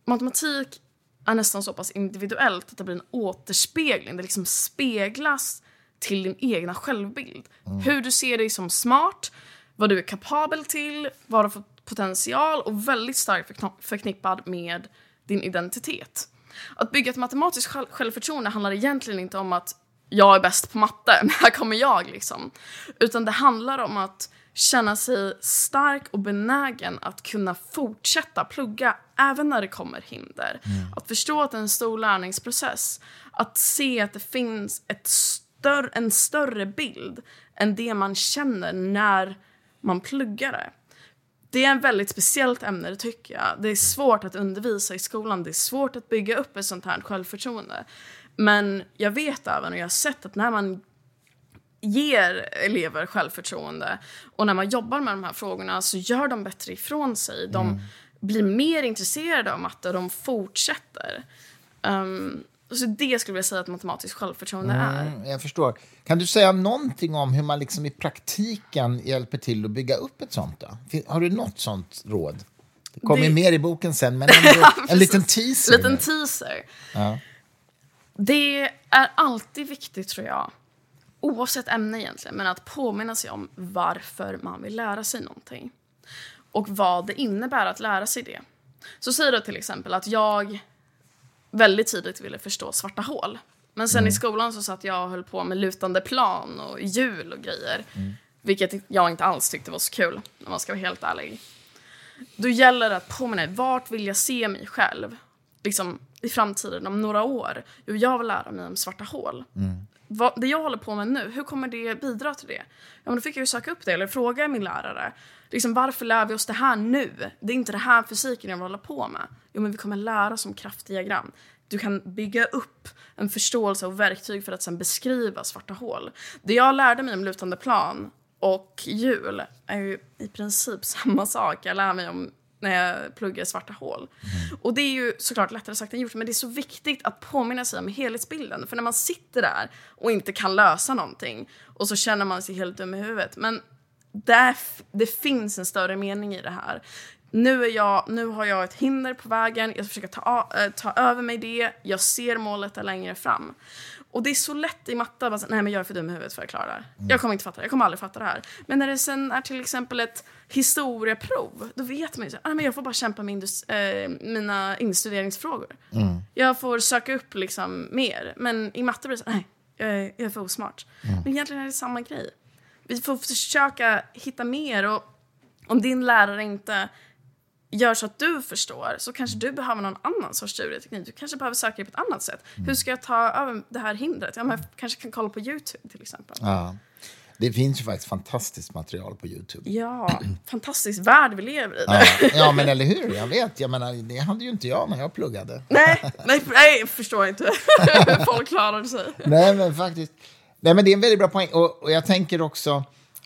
Matematik är nästan så pass individuellt att det blir en återspegling. Det liksom speglas till din egna självbild. Hur du ser dig som smart, vad du är kapabel till, vad du har för potential och väldigt starkt förknippad med din identitet. Att bygga ett matematiskt själv- självförtroende handlar egentligen inte om att jag är bäst på matte, men här kommer jag liksom. Utan det handlar om att känna sig stark och benägen att kunna fortsätta plugga även när det kommer hinder. Att förstå att det är en stor lärningsprocess. Att se att det finns ett större, en större bild än det man känner när man pluggar det. Det är ett väldigt speciellt ämne, det tycker jag. Det är svårt att undervisa i skolan. Det är svårt att bygga upp ett sånt här självförtroende. Men jag vet även och jag har sett att när man ger elever självförtroende och när man jobbar med de här frågorna så gör de bättre ifrån sig. De blir mer intresserade av matte och de fortsätter. Um, så det skulle jag säga att matematiskt självförtroende är. Mm, jag förstår. Kan du säga någonting om hur man liksom i praktiken hjälper till att bygga upp ett sånt? Då? Har du något sånt råd? Det kommer Det- mer i boken sen, men ändå en liten teaser. Liten teaser. Ja. Det är alltid viktigt, tror jag, oavsett ämne egentligen, men att påminna sig om varför man vill lära sig någonting. Och vad det innebär att lära sig det. Så säg då till exempel att jag väldigt tidigt ville förstå svarta hål. Men sen i skolan så satt jag och höll på med lutande plan och hjul och grejer. Vilket jag inte alls tyckte var så kul, om man ska vara helt ärlig. Då gäller det att påminna vart vill jag se mig själv? Liksom i framtiden, om några år. Jo, jag vill lära mig om svarta hål. Vad, det jag håller på med nu, hur kommer det bidra till det? Ja, men då fick jag ju söka upp det eller fråga min lärare. Liksom, varför lär vi oss det här nu? Det är inte det här fysiken jag vill hålla på med. Jo, men vi kommer lära oss om kraftdiagram. Du kan bygga upp en förståelse och verktyg för att sen beskriva svarta hål. Det jag lärde mig om lutande plan och hjul är ju i princip samma sak. Jag lär mig om när jag pluggar svarta hål. Och det är ju såklart lättare sagt än gjort, men det är så viktigt att påminna sig om helhetsbilden. För när man sitter där och inte kan lösa någonting och så känner man sig helt dum i huvudet. Men där, det finns en större mening i det här. Nu, är jag, nu har jag ett hinder på vägen, jag försöker ta, äh, ta över mig det, jag ser målet där längre fram. Och det är så lätt i matte att nej men jag är för dum i huvudet för att klara det här. Jag kommer inte fatta det, jag kommer aldrig fatta det här. Men när det sen är till exempel ett historieprov, då vet man ju att ah, jag får bara kämpa med äh, mina instuderingsfrågor. Mm. Jag får söka upp liksom mer. Men i matte blir det så nej, jag är, jag är för osmart. Mm. Men egentligen är det samma grej. Vi får försöka hitta mer och om din lärare inte gör så att du förstår så kanske du behöver någon annan sorts studieteknik. Du kanske behöver söka på ett annat sätt. Mm. Hur ska jag ta över det här hindret? Ja, men jag kanske kan kolla på Youtube till exempel. Ja. Det finns ju faktiskt fantastiskt material på Youtube. Ja, fantastisk värld vi lever i. Ja, ja, men eller hur? Jag vet. Jag menar, det hade ju inte jag när jag pluggade. Nej, nej, nej jag förstår inte hur folk klarade sig. Nej, men faktiskt. Nej, men det är en väldigt bra poäng. Och, och jag tänker också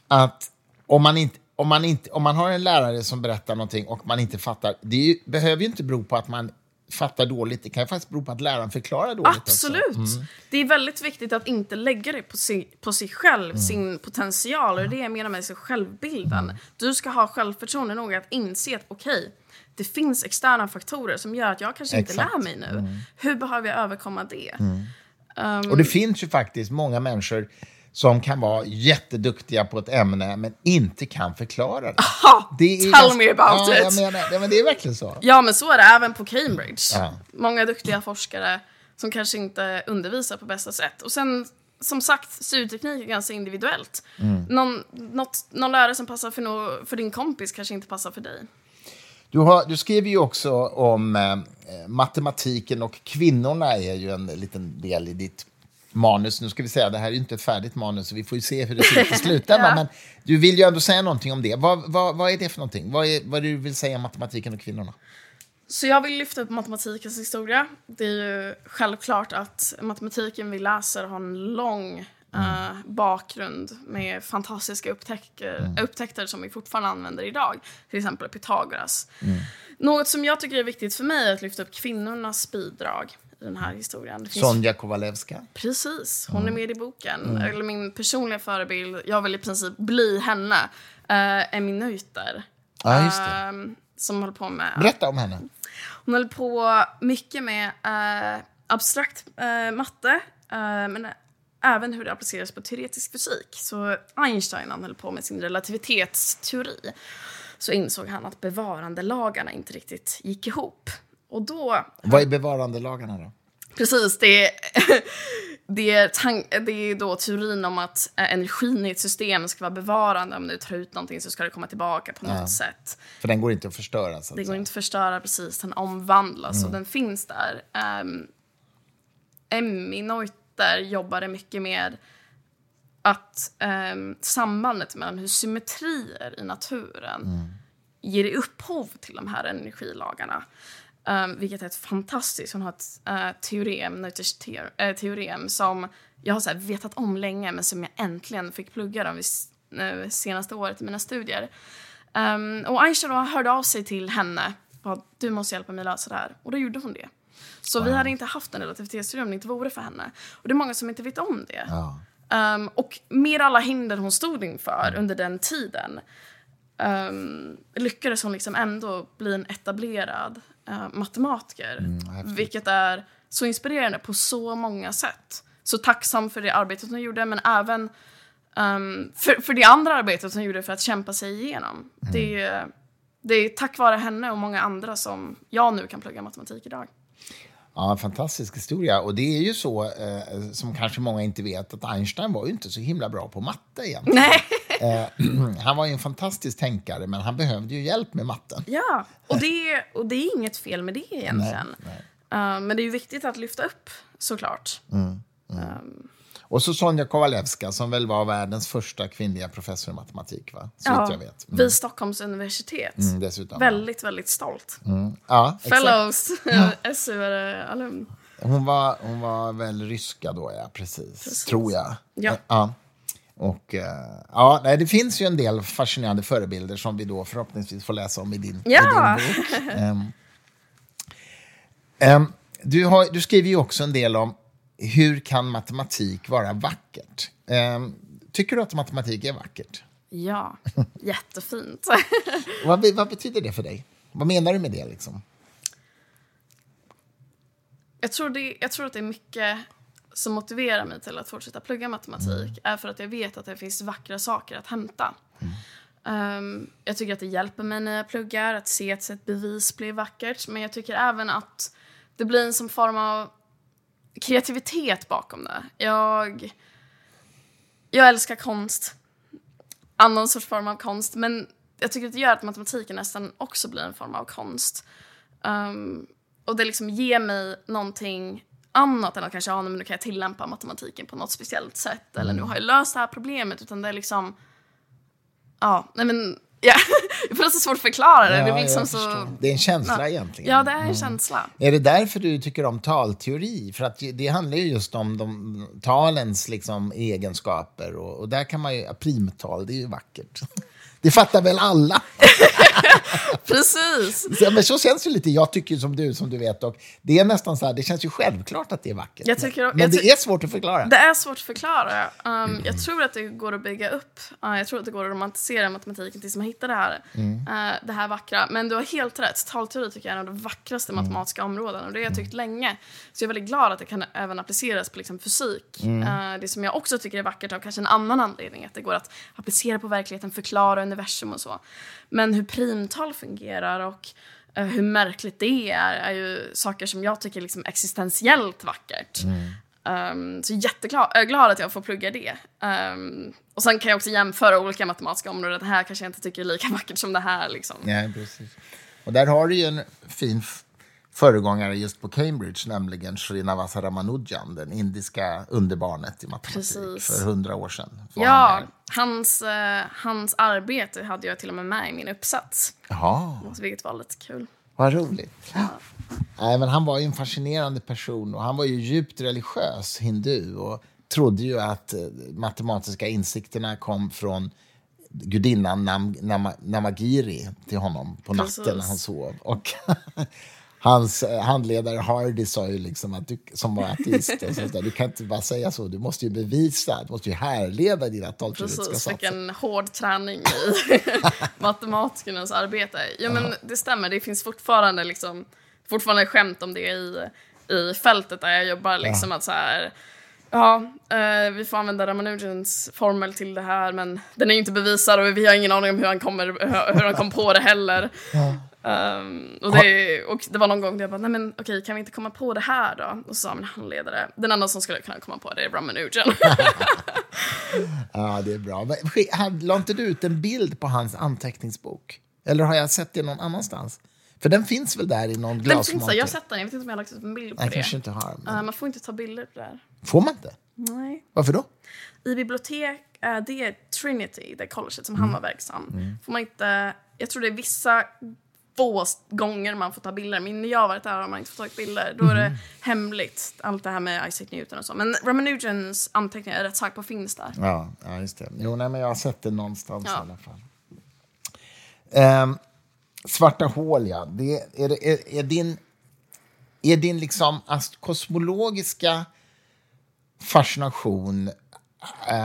att om man inte om man, inte, om man har en lärare som berättar någonting och man inte fattar, det ju, behöver ju inte bero på att man fattar dåligt. Det kan ju faktiskt bero på att läraren förklarar dåligt. Absolut. Mm. Det är väldigt viktigt att inte lägga det på, si, på sig själv, mm. sin potential. Och det är det jag menar med sig självbilden. Mm. Du ska ha självförtroende nog att inse att okej, okay, det finns externa faktorer som gör att jag kanske Exakt. inte lär mig nu. Mm. Hur behöver jag överkomma det? Um, och det finns ju faktiskt många människor som kan vara jätteduktiga på ett ämne men inte kan förklara det. Aha, det tell ganska, me about ja, it! Menar, ja, men det är verkligen så. Ja, men så är det även på Cambridge. Ja. Många duktiga forskare som kanske inte undervisar på bästa sätt. Och sen, som sagt, studieteknik är ganska individuellt. Mm. Någon, något, någon lärare som passar för, no, för din kompis kanske inte passar för dig. Du, har, du skriver ju också om eh, matematiken och kvinnorna är ju en liten del i ditt manus. Nu ska vi säga, det här är inte ett färdigt manus, så vi får ju se hur det ser ut i slutändan. ja. Men du vill ju ändå säga någonting om det. Vad, vad, vad är det för någonting? Vad är vad du vill säga om matematiken och kvinnorna? Så jag vill lyfta upp matematikens historia. Det är ju självklart att matematiken vi läser har en lång mm. uh, bakgrund med fantastiska upptäcker, mm. upptäckter som vi fortfarande använder idag. Till exempel Pythagoras. Mm. Något som jag tycker är viktigt för mig är att lyfta upp kvinnornas bidrag den här historien. finns... Sonja Kowalewska. Precis, hon mm. är med i boken. Mm. Eller min personliga förebild, jag vill i princip bli henne, uh, min Neuter. Ja, just det. Uh, som håller på med... Berätta om henne. Hon håller på mycket med uh, abstrakt uh, matte, men även hur det appliceras på teoretisk fysik. Så Einstein han höll på med sin relativitetsteori så insåg han att bevarandelagarna inte riktigt gick ihop. Och då... Vad är bevarandelagarna då? Precis, det är, det är, det är då teorin om att eh, energin i ett system ska vara bevarande. Om du tar ut någonting så ska det komma tillbaka på något ja. sätt. För den går inte att förstöra? Så att det går inte att förstöra, precis. Den omvandlas mm. och den finns där. Um, Emmy Neuter jobbade mycket med att um, sambandet mellan hur symmetrier i naturen mm. ger upphov till de här energilagarna. Um, vilket är ett fantastiskt. Hon har ett uh, teorem, Neuters uh, teorem som jag har så vetat om länge men som jag äntligen fick plugga de uh, senaste året i mina studier. Um, och Einstein då hörde av sig till henne och du måste hjälpa mig lösa det här. Och då gjorde hon det. Så wow. vi hade inte haft en relativitetsteori om det inte vore för henne. Och det är många som inte vet om det. Wow. Um, och med alla hinder hon stod inför under den tiden um, lyckades hon liksom ändå bli en etablerad uh, matematiker. Mm, vilket är så inspirerande på så många sätt. Så tacksam för det arbetet hon gjorde, men även um, för, för det andra arbetet hon gjorde för att kämpa sig igenom. Mm. Det, det är tack vare henne och många andra som jag nu kan plugga matematik idag. Ja, en fantastisk historia. Och det är ju så, eh, som kanske många inte vet, att Einstein var ju inte så himla bra på matte egentligen. Nej. Eh, han var ju en fantastisk tänkare, men han behövde ju hjälp med matten. Ja, och det, och det är inget fel med det egentligen. Nej, nej. Uh, men det är ju viktigt att lyfta upp, såklart. Mm, mm. Um, och så Sonja Kowalewska som väl var världens första kvinnliga professor i matematik, va? Så ja, jag vet. Mm. vid Stockholms universitet. Mm, dessutom, väldigt, ja. väldigt stolt. Mm. Ja, Fellows, SU-alumn. Hon var, hon var väl ryska då, ja. Precis. Precis. Tror jag. Ja. ja. Och, uh, ja, nej, det finns ju en del fascinerande förebilder som vi då förhoppningsvis får läsa om i din, ja. i din bok. Um, um, du, har, du skriver ju också en del om hur kan matematik vara vackert? Um, tycker du att matematik är vackert? Ja, jättefint. vad, vad betyder det för dig? Vad menar du med det? Liksom? Jag, tror det, jag tror att det är mycket som motiverar mig till att fortsätta plugga matematik mm. är för att jag vet att det finns vackra saker att hämta. Um, jag tycker att det hjälper mig när jag pluggar att se att ett bevis blir vackert. Men jag tycker även att det blir en som form av kreativitet bakom det. Jag, jag älskar konst. Annan sorts form av konst. Men jag tycker att det gör att matematiken nästan också blir en form av konst. Um, och det liksom ger mig någonting annat än att kanske, ja, men nu kan jag tillämpa matematiken på något speciellt sätt. Eller nu mm. har jag löst det här problemet. Utan det är liksom, ja, nej men Ja, det är så svårt att förklara det. Ja, det, är liksom så... det är en känsla ja. egentligen. Ja, det är en mm. känsla. Är det därför du tycker om talteori? För att det handlar ju just om de, talens liksom, egenskaper. Och, och där kan man ju, primtal, det är ju vackert. Det fattar väl alla? Precis. Så, men så känns det lite. Jag tycker som du, som du vet. Och det är nästan så här, det känns ju självklart att det är vackert. Jag tycker, men, men det är svårt att förklara. Det är svårt att förklara. Um, mm. Jag tror att det går att bygga upp. Uh, jag tror att det går att romantisera matematiken tills man hittar det här, mm. uh, det här vackra. Men du har helt rätt. Talteori tycker jag är en av de vackraste mm. matematiska områdena. Och det har jag tyckt mm. länge. Så jag är väldigt glad att det kan även appliceras på liksom, fysik. Uh, det som jag också tycker är vackert av kanske en annan anledning. Att det går att applicera på verkligheten, förklara universum och så. Men hur primtal fungerar och uh, hur märkligt det är är ju saker som jag tycker är liksom existentiellt vackert. Mm. Um, så jätteglad glad att jag får plugga det. Um, och sen kan jag också jämföra olika matematiska områden. Det här kanske jag inte tycker är lika vackert som det här. Liksom. Ja, precis. Och där har du ju en fin föregångare just på Cambridge, nämligen Srinivasa Ramanujan, den indiska underbarnet i matematik Precis. för hundra år sedan. Ja, hans, uh, hans arbete hade jag till och med med i min uppsats. Jaha. Vilket var lite kul. Vad roligt. Ja. Nej, men han var ju en fascinerande person och han var ju djupt religiös hindu och trodde ju att uh, matematiska insikterna kom från gudinnan Nam, Nam, Namagiri till honom på natten Precis. när han sov. Och hans eh, handledare Hardy sa ju liksom att du, som var ateist, så du kan inte bara säga så, du måste ju bevisa, du måste ju härleda dina tolvteoretiska satser. Precis, vilken hård träning i matematikernas arbete. Ja, men det stämmer, det finns fortfarande liksom, fortfarande skämt om det i, i fältet där jag jobbar, liksom ja. att så här, Ja, eh, vi får använda Ramanujans formel till det här men den är inte bevisad och vi har ingen aning om hur han, kommer, hur han kom på det heller. Ja. Um, och, det, och det var någon gång där jag bara, nej men okej, kan vi inte komma på det här då? Och så sa min handledare, den enda som skulle kunna komma på det är Ramanujan. ja, det är bra. La inte du ut en bild på hans anteckningsbok? Eller har jag sett det någon annanstans? För den finns väl där i någon glasmonter? Den finns där, jag har sett den. Jag vet inte om jag har lagt ut en bild på jag det. kanske inte har. Men... Uh, man får inte ta bilder på det där. Får man inte? Nej. Varför då? I bibliotek, uh, det är Trinity, det colleget som mm. han var verksam. Mm. Får man inte, jag tror det är vissa få gånger man får ta bilder. Men när jag har varit där har man inte fått ta bilder. Då är det mm. hemligt, allt det här med Isaac Newton och så. Men Ramanujans anteckningar är rätt säker på finns där. Ja, ja just det. Jo, nej, men jag har sett det någonstans ja. i alla fall. Um, svarta hål, ja. Det, är, är, är, din, är din liksom kosmologiska fascination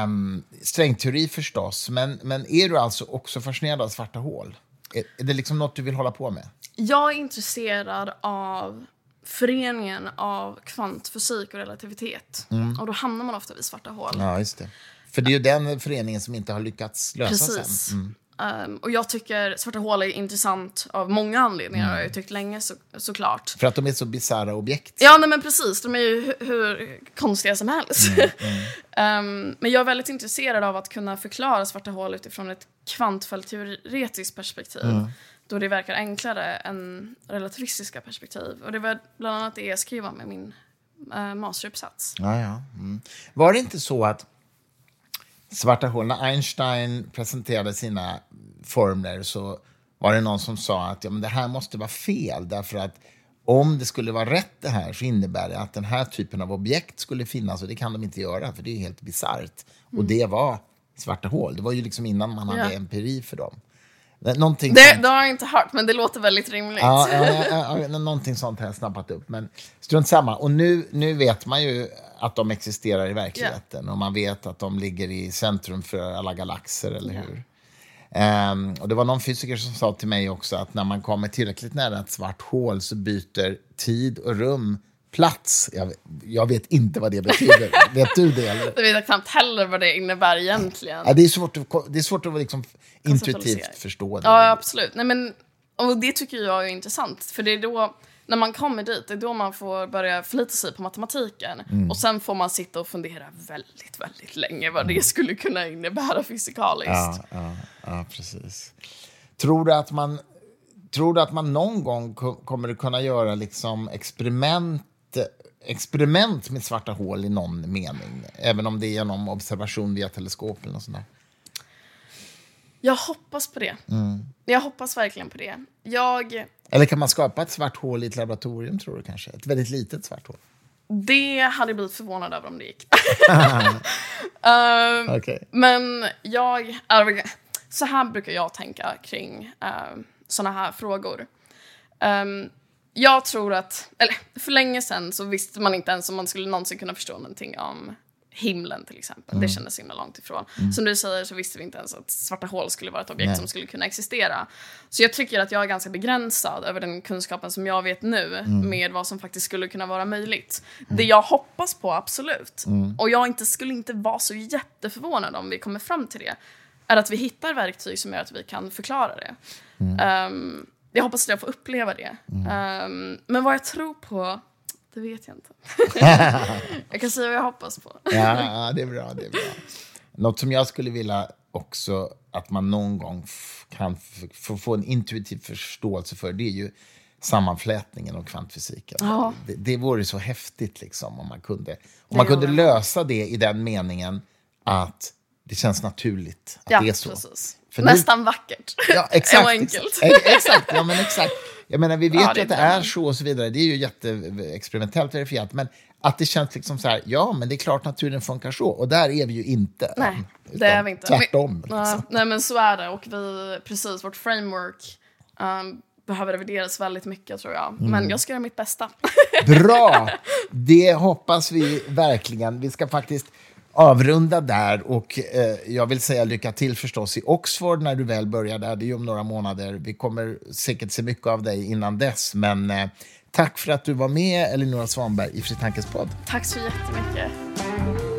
um, strängteori förstås, men, men är du alltså också fascinerad av svarta hål? Är, är det liksom något du vill hålla på med? Jag är intresserad av föreningen av kvantfysik och relativitet. Mm. Och då hamnar man ofta vid svarta hål. Ja, just det. För det är ju den föreningen som inte har lyckats lösa Precis. sen. Mm. Um, och jag tycker svarta hål är intressant av många anledningar. Mm. Jag har jag tyckt länge så, såklart. För att de är så bisarra objekt. Ja, nej, men precis. De är ju hur, hur konstiga som helst. Mm. um, men jag är väldigt intresserad av att kunna förklara svarta hål utifrån ett kvantfältteoretiskt perspektiv. Mm. Då det verkar enklare än relativistiska perspektiv. Och det var bland annat det jag skrev med min uh, masteruppsats. Ja, ja. Mm. Var det inte så att svarta hål, när Einstein presenterade sina formler så var det någon som sa att ja, men det här måste vara fel därför att om det skulle vara rätt det här så innebär det att den här typen av objekt skulle finnas och det kan de inte göra för det är helt bisarrt. Mm. Och det var svarta hål. Det var ju liksom innan man hade Ja. empiri för dem. Någonting Det, sånt- det har jag inte hört, men det låter väldigt rimligt. Ja, ja, ja, ja, någonting sånt har jag snappat upp. Men strunt samma. Och nu, nu vet man ju att de existerar i verkligheten. Och man vet att de ligger i centrum för alla galaxer, eller hur? Ehm, och det var någon fysiker som sa till mig också att när man kommer tillräckligt nära ett svart hål så byter tid och rum plats. Jag, jag vet inte vad det betyder. vet du det? Eller? Jag vet knappt heller vad det innebär egentligen. Ja, det, är svårt att, det är svårt att liksom intuitivt förstå det. Ja, absolut. Nej, men, och det tycker jag är intressant. För det är då, när man kommer dit, det är då man får börja förlita sig på matematiken. Mm. Och sen får man sitta och fundera väldigt, väldigt länge vad det skulle kunna innebära fysikaliskt. Ja, ja, ja, precis. Tror du att man, tror du att man någon gång ko- kommer att kunna göra liksom experiment, experiment med svarta hål i någon mening? Även om det är genom observation via teleskop eller något sånt där. Jag hoppas på det. Mm. Jag hoppas verkligen på det. Jag, Eller kan man skapa ett svart hål i ett laboratorium, tror du kanske? Ett väldigt litet svart hål? det hade jag blivit förvånad över om det gick. Ehm, Okej. Men jag... Så här brukar jag tänka kring uh, såna här frågor. Ehm, jag tror att... Eller för länge sedan så visste man inte ens om man skulle någonsin kunna förstå någonting om himlen till exempel. Det kändes himla långt ifrån. Som du säger så visste vi inte ens att svarta hål skulle vara ett objekt Nej. som skulle kunna existera. Så jag tycker att jag är ganska begränsad över den kunskapen som jag vet nu med vad som faktiskt skulle kunna vara möjligt. Det jag hoppas på, absolut, och jag inte, skulle inte vara så jätteförvånad om vi kommer fram till det, är att vi hittar verktyg som gör att vi kan förklara det. Ehm, jag hoppas att jag får uppleva det. Ehm, men vad jag tror på, det vet jag inte. jag kan säga vad jag hoppas på. Ja, ja, det är bra. Det är bra. Något som jag skulle vilja också att man någon gång kan få, en intuitiv förståelse för, det är ju sammanflätningen av kvantfysiken. Ja. Det, det vore så häftigt liksom, om man kunde, om man kunde lösa det i den meningen att det känns naturligt att det är så. precis. För nu- Nästan vackert. Ja, exakt. och enkelt. Ex- exakt, ja, men exakt. Jag menar, vi vet Ja, ju att det är så och så vidare. Det är ju jätteexperimentellt verifierat. Men att det känns liksom så här, ja, men det är klart naturen funkar så. Och där är vi ju inte. Nej, än, det är vi inte. Tvärtom. Ja, Liksom. nej, men så är det. Och vi, precis, vårt framework um, behöver revideras väldigt mycket, tror jag. Mm. Men jag ska göra mitt bästa. Bra! Det hoppas vi verkligen. Vi ska faktiskt avrunda där. Och eh, jag vill säga lycka till förstås i Oxford när du väl börjar där. Det är ju om några månader. Vi kommer säkert se mycket av dig innan dess. Men eh, tack för att du var med, Elinora Svanberg, i Fritankens podd. Tack så jättemycket.